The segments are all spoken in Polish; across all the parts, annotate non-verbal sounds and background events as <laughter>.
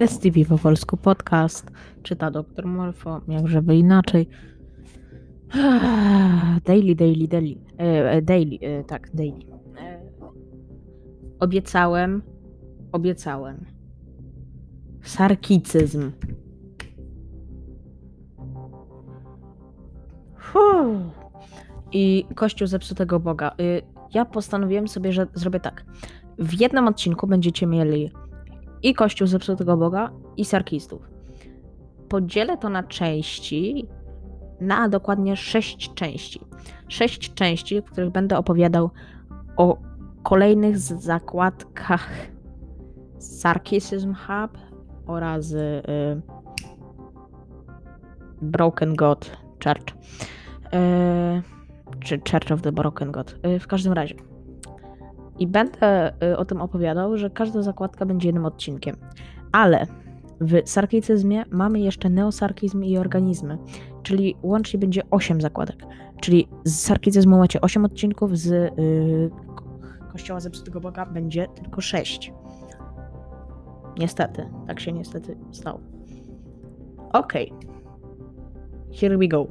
STV po polsku podcast. Czyta doktor Morfo, jakżeby inaczej. Daily, daily, daily. E, e, daily, e, tak, daily. Obiecałem, obiecałem. Sarkicyzm. Fuh. I Kościół zepsutego Boga. Y, ja postanowiłem sobie, że zrobię tak. W jednym odcinku będziecie mieli i Kościół zepsutego Boga, i sarkistów. Podzielę to na części, na dokładnie sześć części. Sześć części, w których będę opowiadał o kolejnych zakładkach Sarkism Hub oraz y, Broken God Church. Y, czy Church of the Broken God. Y, w każdym razie. I będę y, o tym opowiadał, że każda zakładka będzie jednym odcinkiem. Ale w sarkicyzmie mamy jeszcze neosarkizm i organizmy, czyli łącznie będzie 8 zakładek. Czyli z sarkicyzmu macie 8 odcinków, z yy, Kościoła Zepsutego Boga będzie tylko 6. Niestety, tak się niestety stało. Okay. Here we go.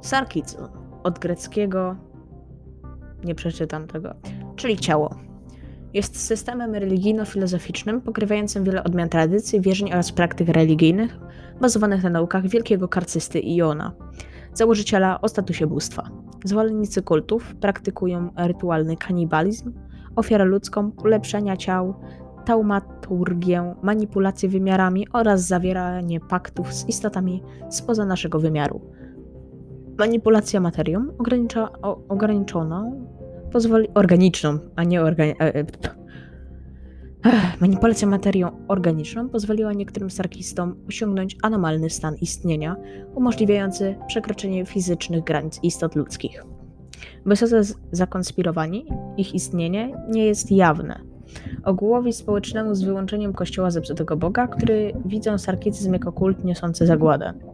Sarkicyzm od greckiego nie przeczytam tego, czyli ciało. Jest systemem religijno-filozoficznym pokrywającym wiele odmian tradycji, wierzeń oraz praktyk religijnych bazowanych na naukach wielkiego karcysty Iona, założyciela o statusie bóstwa. Zwolennicy kultów praktykują rytualny kanibalizm, ofiarę ludzką, ulepszenia ciał, taumaturgię, manipulację wymiarami oraz zawieranie paktów z istotami spoza naszego wymiaru. Manipulacja materią ogranicza, o, ograniczoną pozwoli organiczną, a nie e, e, Manipulacja materią organiczną pozwoliła niektórym sarkistom osiągnąć anomalny stan istnienia, umożliwiający przekroczenie fizycznych granic istot ludzkich. Wysoce zakonspirowani, ich istnienie nie jest jawne. Ogółowi społecznemu z wyłączeniem kościoła zepsutego Boga, który widzą sarkicyzm jako kult niosący zagładę.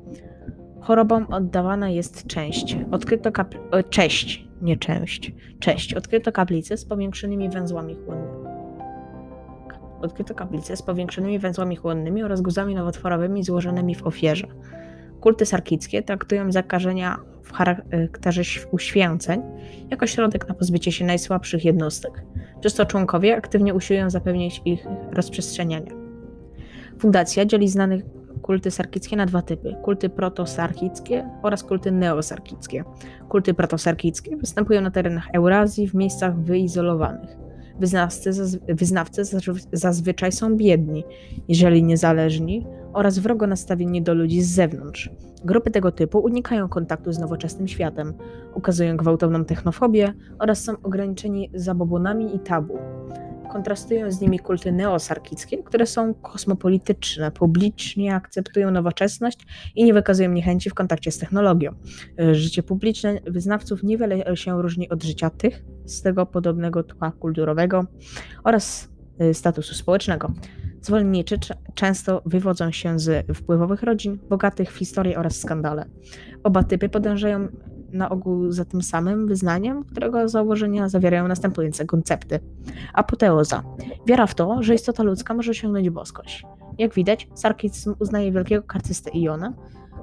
Chorobom oddawana jest część. Odkryto kapl- e, cześć, nie część. Cześć. Odkryto kaplice z powiększonymi węzłami chłonnymi. Odkryto kaplice z powiększonymi węzłami chłonnymi oraz guzami nowotworowymi złożonymi w ofierze. Kulty sarkickie traktują zakażenia w charakterze uświęceń jako środek na pozbycie się najsłabszych jednostek. Przez członkowie aktywnie usiłują zapewnić ich rozprzestrzenianie. Fundacja dzieli znanych kulty sarkickie na dwa typy: kulty protosarkickie oraz kulty neosarkickie. Kulty protosarkickie występują na terenach Eurazji w miejscach wyizolowanych. Wyznawcy, wyznawcy zazwyczaj są biedni, jeżeli niezależni, oraz wrogo nastawieni do ludzi z zewnątrz. Grupy tego typu unikają kontaktu z nowoczesnym światem, ukazują gwałtowną technofobię oraz są ograniczeni zabobonami i tabu. Kontrastują z nimi kulty neosarkickie, które są kosmopolityczne, publicznie akceptują nowoczesność i nie wykazują niechęci w kontakcie z technologią. Życie publiczne wyznawców niewiele się różni od życia tych z tego podobnego tła kulturowego oraz y, statusu społecznego. Zwolenniczy często wywodzą się z wpływowych rodzin, bogatych w historię oraz skandale. Oba typy podążają na ogół za tym samym wyznaniem, którego założenia zawierają następujące koncepty. Apoteoza. Wiara w to, że istota ludzka może osiągnąć boskość. Jak widać, sarkizm uznaje wielkiego karcystę Iona,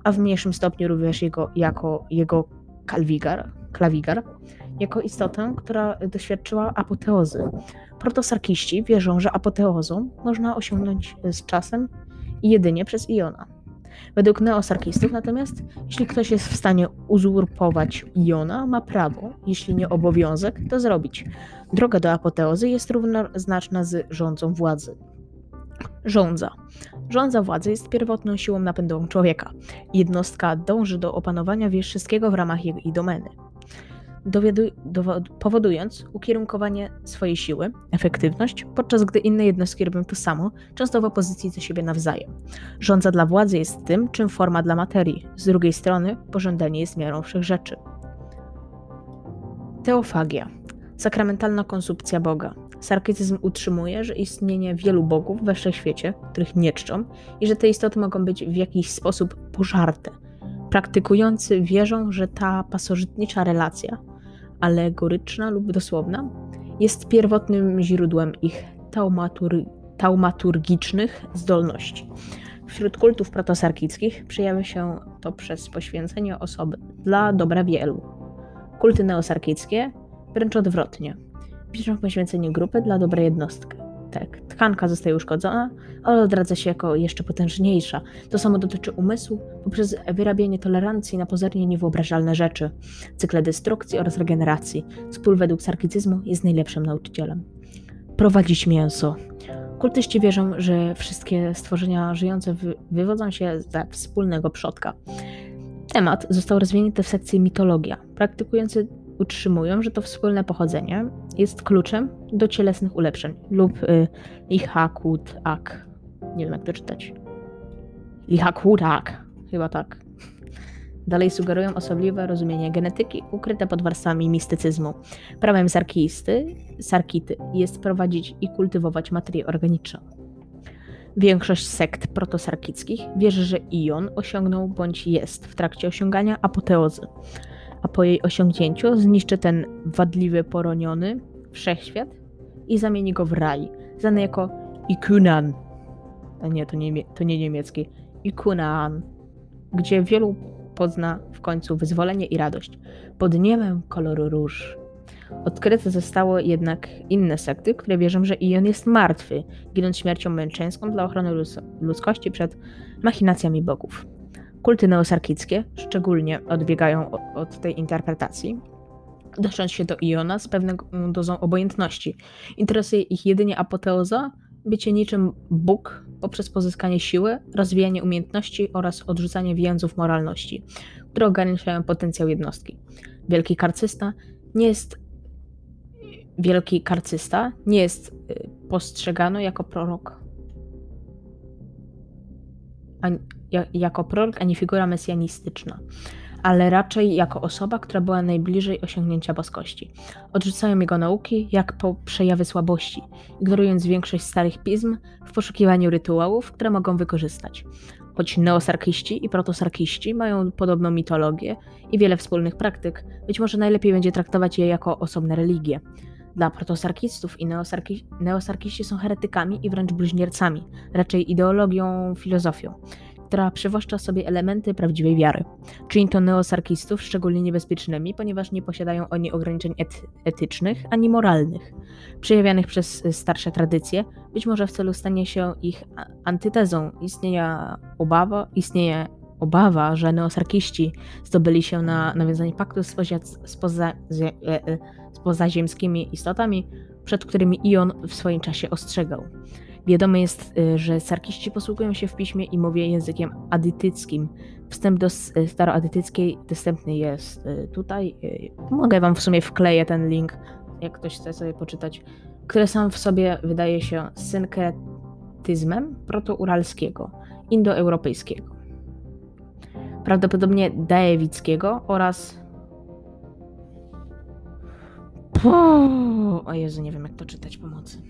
a w mniejszym stopniu również jego, jako jego kalwigar, klawigar, jako istotę, która doświadczyła apoteozy. Protosarkiści wierzą, że apoteozą można osiągnąć z czasem i jedynie przez Iona. Według neosarkistów natomiast, jeśli ktoś jest w stanie uzurpować Iona, ma prawo, jeśli nie obowiązek, to zrobić. Droga do apoteozy jest równoznaczna z rządzą władzy. Rządza. Rządza władzy jest pierwotną siłą napędową człowieka. Jednostka dąży do opanowania wszystkiego w ramach jej domeny powodując ukierunkowanie swojej siły, efektywność, podczas gdy inne jednostki robią to samo, często w opozycji do siebie nawzajem. Rządza dla władzy jest tym, czym forma dla materii. Z drugiej strony, pożądanie jest miarą wszechrzeczy. Teofagia. Sakramentalna konsumpcja Boga. Sarkicyzm utrzymuje, że istnienie wielu bogów we wszechświecie, których nie czczą, i że te istoty mogą być w jakiś sposób pożarte. Praktykujący wierzą, że ta pasożytnicza relacja alegoryczna lub dosłowna, jest pierwotnym źródłem ich taumatur taumaturgicznych zdolności. Wśród kultów protosarkickich przejawia się to przez poświęcenie osoby dla dobra wielu. Kulty neosarkickie wręcz odwrotnie. Piszą poświęcenie grupy dla dobra jednostki. Tak, tkanka zostaje uszkodzona, ale odradza się jako jeszcze potężniejsza. To samo dotyczy umysłu poprzez wyrabianie tolerancji na pozornie niewyobrażalne rzeczy, cykle destrukcji oraz regeneracji. Spól według sarkicyzmu jest najlepszym nauczycielem. Prowadzić mięso. Kultyści wierzą, że wszystkie stworzenia żyjące wy wywodzą się ze wspólnego przodka. Temat został rozwinięty w sekcji mitologia. Praktykujący utrzymują, że to wspólne pochodzenie jest kluczem do cielesnych ulepszeń lub y, lihakutak. Nie wiem, jak to czytać. Lihakutak. Chyba tak. Dalej sugerują osobliwe rozumienie genetyki ukryte pod warstwami mistycyzmu. Prawem sarkisty, sarkity jest prowadzić i kultywować materię organiczną. Większość sekt protosarkickich wierzy, że Ion osiągnął bądź jest w trakcie osiągania apoteozy, a po jej osiągnięciu zniszczy ten wadliwy, poroniony wszechświat i zamieni go w raj, znany jako Ikunan. A nie, to nie, to nie niemiecki. Ikunan, gdzie wielu pozna w końcu wyzwolenie i radość pod niebem koloru róż. Odkryte zostało jednak inne sekty, które wierzą, że Ion jest martwy, ginąc śmiercią męczeńską dla ochrony ludzkości przed machinacjami bogów. Kulty neosarkickie szczególnie odbiegają od tej interpretacji, odnosząc się do Iona z pewną dozą obojętności. Interesuje ich jedynie apoteoza, bycie niczym Bóg poprzez pozyskanie siły, rozwijanie umiejętności oraz odrzucanie więzów moralności, które ograniczają potencjał jednostki. Wielki karcysta nie jest wielki karcysta nie jest y, postrzegany jako prorok. Ani, jako prorok ani figura mesjanistyczna ale raczej jako osoba, która była najbliżej osiągnięcia boskości. Odrzucają jego nauki jak po przejawy słabości, ignorując większość starych pism w poszukiwaniu rytuałów, które mogą wykorzystać. Choć neosarkiści i protosarkiści mają podobną mitologię i wiele wspólnych praktyk, być może najlepiej będzie traktować je jako osobne religie. Dla protosarkistów i neosarki, neosarkiści są heretykami i wręcz bluźniercami, raczej ideologią, filozofią która przywłaszcza sobie elementy prawdziwej wiary. Czyni to neosarkistów szczególnie niebezpiecznymi, ponieważ nie posiadają oni ograniczeń et etycznych ani moralnych, przejawianych przez starsze tradycje, być może w celu stania się ich antytezą. Istnieje obawa, istnieje obawa, że neosarkiści zdobyli się na nawiązanie paktu z, poza, z, e, e, pozaziemskimi istotami, przed którymi Ion w swoim czasie ostrzegał. Wiadomo jest, y, że sarkiści posługują się w piśmie i mowie językiem adytyckim. Wstęp do y, staroadytyckiej dostępny jest y, tutaj. Mogę wam w sumie wkleję ten link, jak ktoś chce sobie poczytać, który sam w sobie wydaje się synkretyzmem protouralskiego, indoeuropejskiego. Prawdopodobnie daewickiego oraz o Jezu, nie wiem jak to czytać pomocy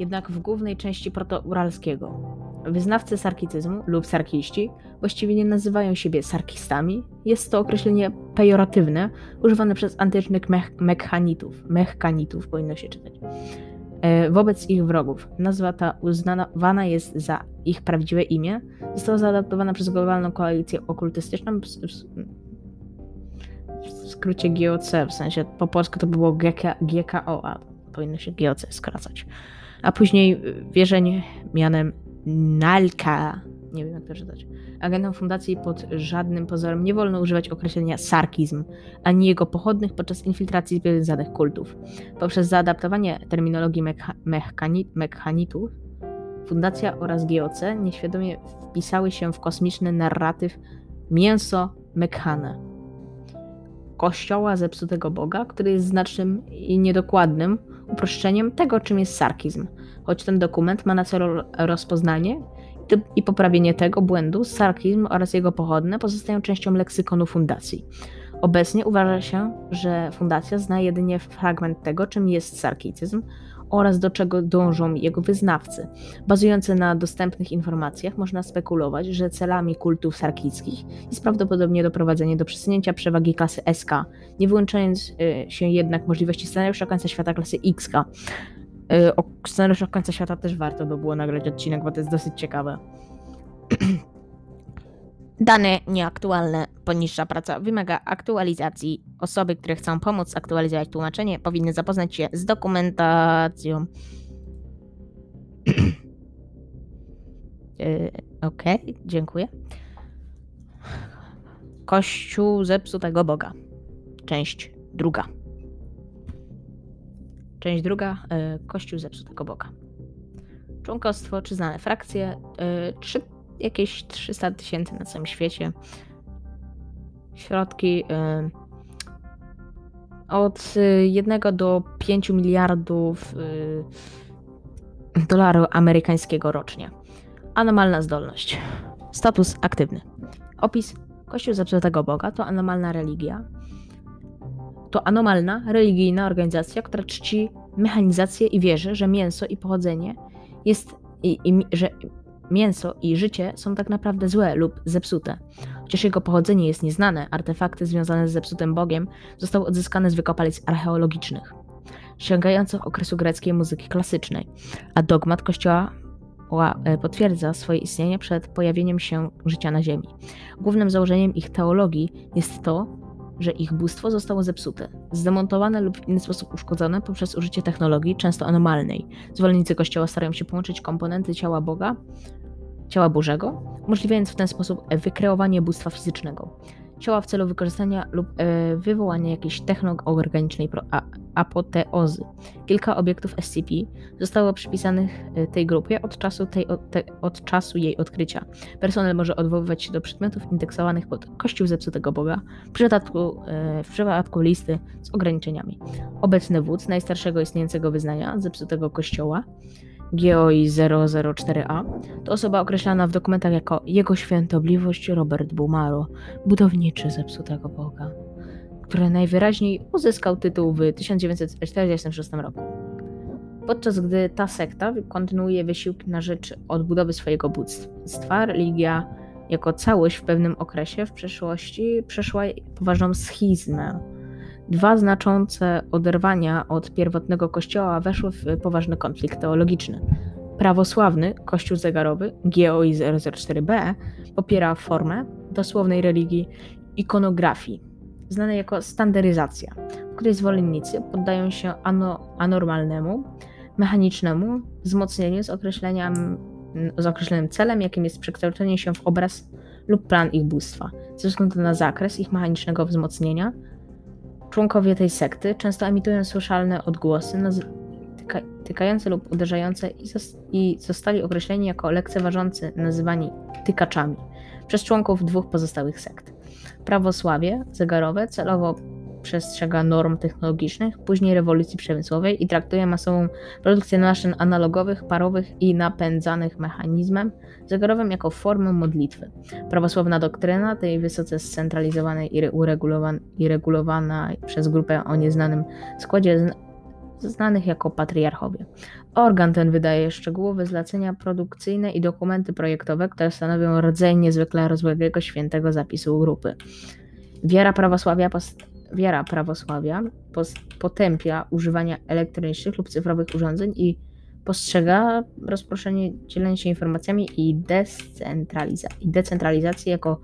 jednak w głównej części protouralskiego. Wyznawcy sarkicyzmu lub sarkiści właściwie nie nazywają siebie sarkistami. Jest to określenie pejoratywne, używane przez antycznych mech mechanitów. Mechkanitów powinno się czytać. E, wobec ich wrogów. Nazwa ta uznawana jest za ich prawdziwe imię. Została zaadaptowana przez globalną koalicję okultystyczną, w skrócie GOC, w sensie po polsku to było GK, GKO, a powinno się GOC skracać a później wierzeń mianem Nalka. Nie wiem, jak to czytać. Agentom fundacji pod żadnym pozorem nie wolno używać określenia sarkizm, ani jego pochodnych podczas infiltracji związanych kultów. Poprzez zaadaptowanie terminologii mecha mechanitów, fundacja oraz GOC nieświadomie wpisały się w kosmiczny narratyw mięso mekhane. Kościoła zepsutego Boga, który jest znacznym i niedokładnym uproszczeniem tego, czym jest sarkizm, choć ten dokument ma na celu rozpoznanie i poprawienie tego błędu, sarkizm oraz jego pochodne pozostają częścią leksykonu fundacji. Obecnie uważa się, że fundacja zna jedynie fragment tego, czym jest sarkicyzm oraz do czego dążą jego wyznawcy. Bazujące na dostępnych informacjach można spekulować, że celami kultów sarkickich jest prawdopodobnie doprowadzenie do przesunięcia przewagi klasy SK, nie wyłączając y, się jednak możliwości scenariusza końca świata klasy XK. Y, o scenariuszach końca świata też warto by było nagrać odcinek, bo to jest dosyć ciekawe. <clears throat> Dane nieaktualne. Poniższa praca wymaga aktualizacji. Osoby, które chcą pomóc aktualizować tłumaczenie, powinny zapoznać się z dokumentacją. yy, <clears throat> Okej, okay, dziękuję. Kościół zepsutego Boga. Część druga. Część druga. Yy, Kościół zepsutego Boga. Członkostwo czy znane frakcje. Yy, jakieś 300 tysięcy na całym świecie. Środki y, od 1 do 5 miliardów y, dolarów amerykańskiego rocznie. Anomalna zdolność. Status aktywny. Opis Kościół zepsutego Boga to anomalna religia. To anomalna, religijna organizacja, która czci mechanizację i wierzy, że mięso i pochodzenie jest i, i, że mięso i życie są tak naprawdę złe lub zepsute. Chociaż jego pochodzenie jest nieznane, artefakty związane z zepsutym Bogiem zostały odzyskane z wykopalisk archeologicznych, sięgających okresu greckiej muzyki klasycznej, a dogmat Kościoła e, potwierdza swoje istnienie przed pojawieniem się życia na Ziemi. Głównym założeniem ich teologii jest to, że ich bóstwo zostało zepsute, zdemontowane lub w inny sposób uszkodzone poprzez użycie technologii, często anomalnej. Zwolennicy Kościoła starają się połączyć komponenty ciała Boga ciała Bożego, umożliwiając w ten sposób wykreowanie bóstwa fizycznego. Ciała w celu wykorzystania lub e, wywołania jakiejś technologicznej apoteozy. Kilka obiektów SCP zostało przypisanych e, tej grupie od czasu, tej, od, te, od czasu jej odkrycia. Personel może odwoływać się do przedmiotów indeksowanych pod Kościół zepsutego Boga w przypadku, e, w przypadku listy z ograniczeniami. Obecny wódz najstarszego istniejącego wyznania zepsutego Kościoła GOI 004A to osoba określana w dokumentach jako Jego Świętobliwość Robert Bumaro, budowniczy zepsutego Boga, który najwyraźniej uzyskał tytuł w 1946 roku. Podczas gdy ta sekta kontynuuje wysiłki na rzecz odbudowy swojego bóstwa, religia jako całość w pewnym okresie w przeszłości przeszła poważną schizmę Dwa znaczące oderwania od pierwotnego kościoła weszły w poważny konflikt teologiczny. Prawosławny Kościół zegarowy GOI 004b popiera formę dosłownej religii ikonografii, znanej jako standaryzacja, w której zwolennicy poddają się ano, anormalnemu, mechanicznemu wzmocnieniu z, określeniem, z określonym celem, jakim jest przekształcenie się w obraz lub plan ich bóstwa, ze względu na zakres ich mechanicznego wzmocnienia, Członkowie tej sekty często emitują słyszalne odgłosy tyka tykające lub uderzające i, i zostali określeni jako lekceważący, nazywani tykaczami przez członków dwóch pozostałych sekt. Prawosławie zegarowe celowo przestrzega norm technologicznych, później rewolucji przemysłowej i traktuje masową produkcję maszyn analogowych, parowych i napędzanych mechanizmem zegarowym jako formę modlitwy. Prawosławna doktryna tej wysoce scentralizowanej i, uregulowan i regulowana przez grupę o nieznanym składzie znanych jako patriarchowie. Organ ten wydaje szczegółowe zlecenia produkcyjne i dokumenty projektowe, które stanowią rodzaj niezwykle rozległego świętego zapisu grupy. Wiara prawosławia wiara prawosławia potępia używania elektronicznych lub cyfrowych urządzeń i postrzega rozproszenie, dzielenie się informacjami i, decentraliza i decentralizację jako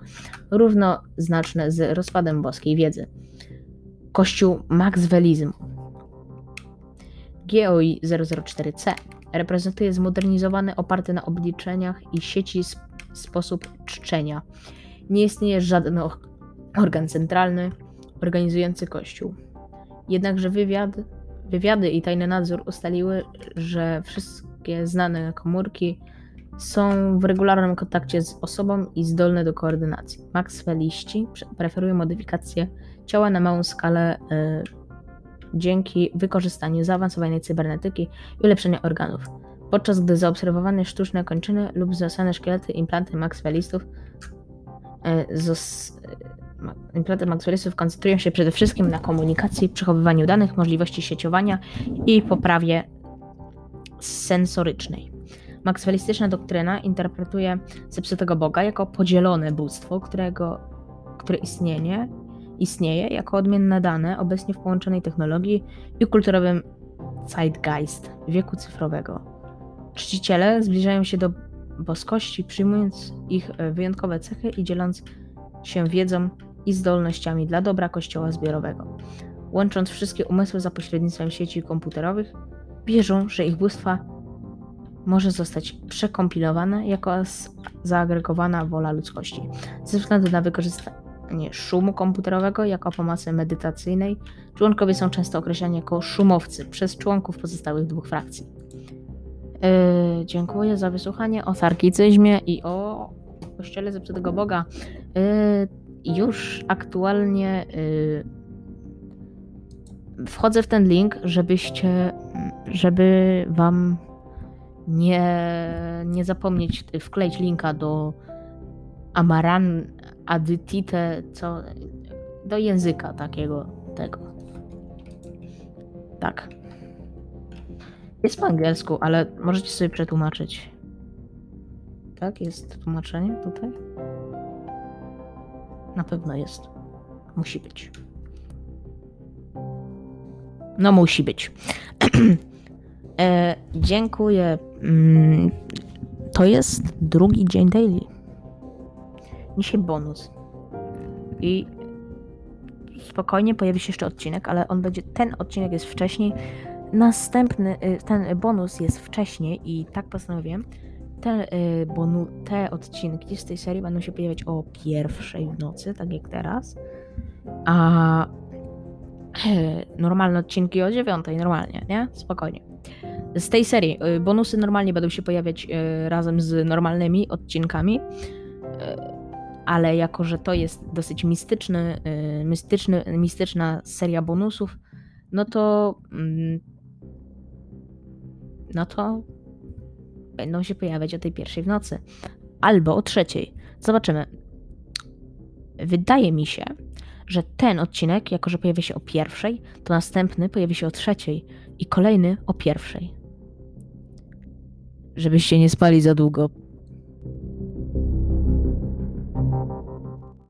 równoznaczne z rozpadem boskiej wiedzy. Kościół Maxwellizmu GOI 004C reprezentuje zmodernizowany, oparty na obliczeniach i sieci sp sposób czczenia. Nie istnieje żaden organ centralny, organizujący Kościół. Jednakże wywiad, wywiady i tajny nadzór ustaliły, że wszystkie znane komórki są w regularnym kontakcie z osobą i zdolne do koordynacji. Maxwelliści preferują modyfikację ciała na małą skalę yy, dzięki wykorzystaniu zaawansowanej cybernetyki i ulepszenia organów. Podczas gdy zaobserwowane sztuczne kończyny lub zasane szkielety implanty Maxwellistów yy, implanty Maxwellistów koncentrują się przede wszystkim na komunikacji, przechowywaniu danych, możliwości sieciowania i poprawie sensorycznej. Maxwellistyczna doktryna interpretuje zepsutego Boga jako podzielone bóstwo, którego, które istnieje, istnieje jako odmienne dane obecnie w połączonej technologii i kulturowym Zeitgeist wieku cyfrowego. Czciciele zbliżają się do boskości, przyjmując ich e, wyjątkowe cechy i dzieląc się wiedzą i zdolnościami dla dobra kościoła zbiorowego. Łącząc wszystkie umysły za pośrednictwem sieci komputerowych, wierzą, że ich bóstwa może zostać przekompilowane jako zaagregowana wola ludzkości. Ze względu na wykorzystanie szumu komputerowego jako pomocy medytacyjnej, członkowie są często określani jako szumowcy przez członków pozostałych dwóch frakcji. Yy, dziękuję za wysłuchanie o sarkicyzmie i o kościele zepsutego Boga. Yy, już aktualnie yy, wchodzę w ten link, żebyście, żeby wam nie, nie zapomnieć wkleić linka do Amaran Adytite, co do języka takiego tego. Tak. Jest po angielsku, ale możecie sobie przetłumaczyć. Tak, jest tłumaczenie tutaj? Na pewno jest. Musi być. No musi być. <clears throat> e, dziękuję. Mm, to jest drugi dzień daily. Dzisiaj bonus. I spokojnie pojawi się jeszcze odcinek, ale on będzie. Ten odcinek jest wcześniej. Następny, y, ten bonus jest wcześniej i tak postanowiłem. Te, y, bonu, te odcinki z tej serii będą się pojawiać o pierwszej w nocy, tak jak teraz. A normalne odcinki o dziewiątej, normalnie, nie? Spokojnie. Z tej serii y, bonusy normalnie będą się pojawiać y, razem z normalnymi odcinkami, ale jako, że to jest dosyć mistyczny, mistyczny, mistyczna seria bonusów, no to mm, no to będą się pojawiać o tej pierwszej w nocy. Albo o trzeciej. Zobaczymy. Wydaje mi się, że ten odcinek, jako że pojawia się o pierwszej, to następny pojawi się o trzeciej i kolejny o pierwszej. Żebyście nie spali za długo.